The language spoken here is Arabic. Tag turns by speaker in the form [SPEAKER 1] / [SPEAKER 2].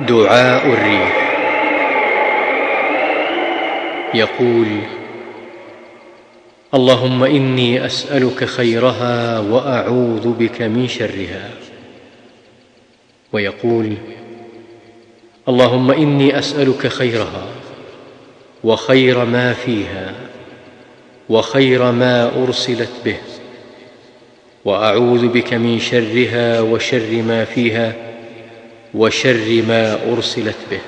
[SPEAKER 1] دعاء الريح. يقول اللهم إني أسألك خيرها وأعوذ بك من شرها. ويقول اللهم إني أسألك خيرها وخير ما فيها وخير ما أرسلت به وأعوذ بك من شرها وشر ما فيها وشر ما أرسلت به.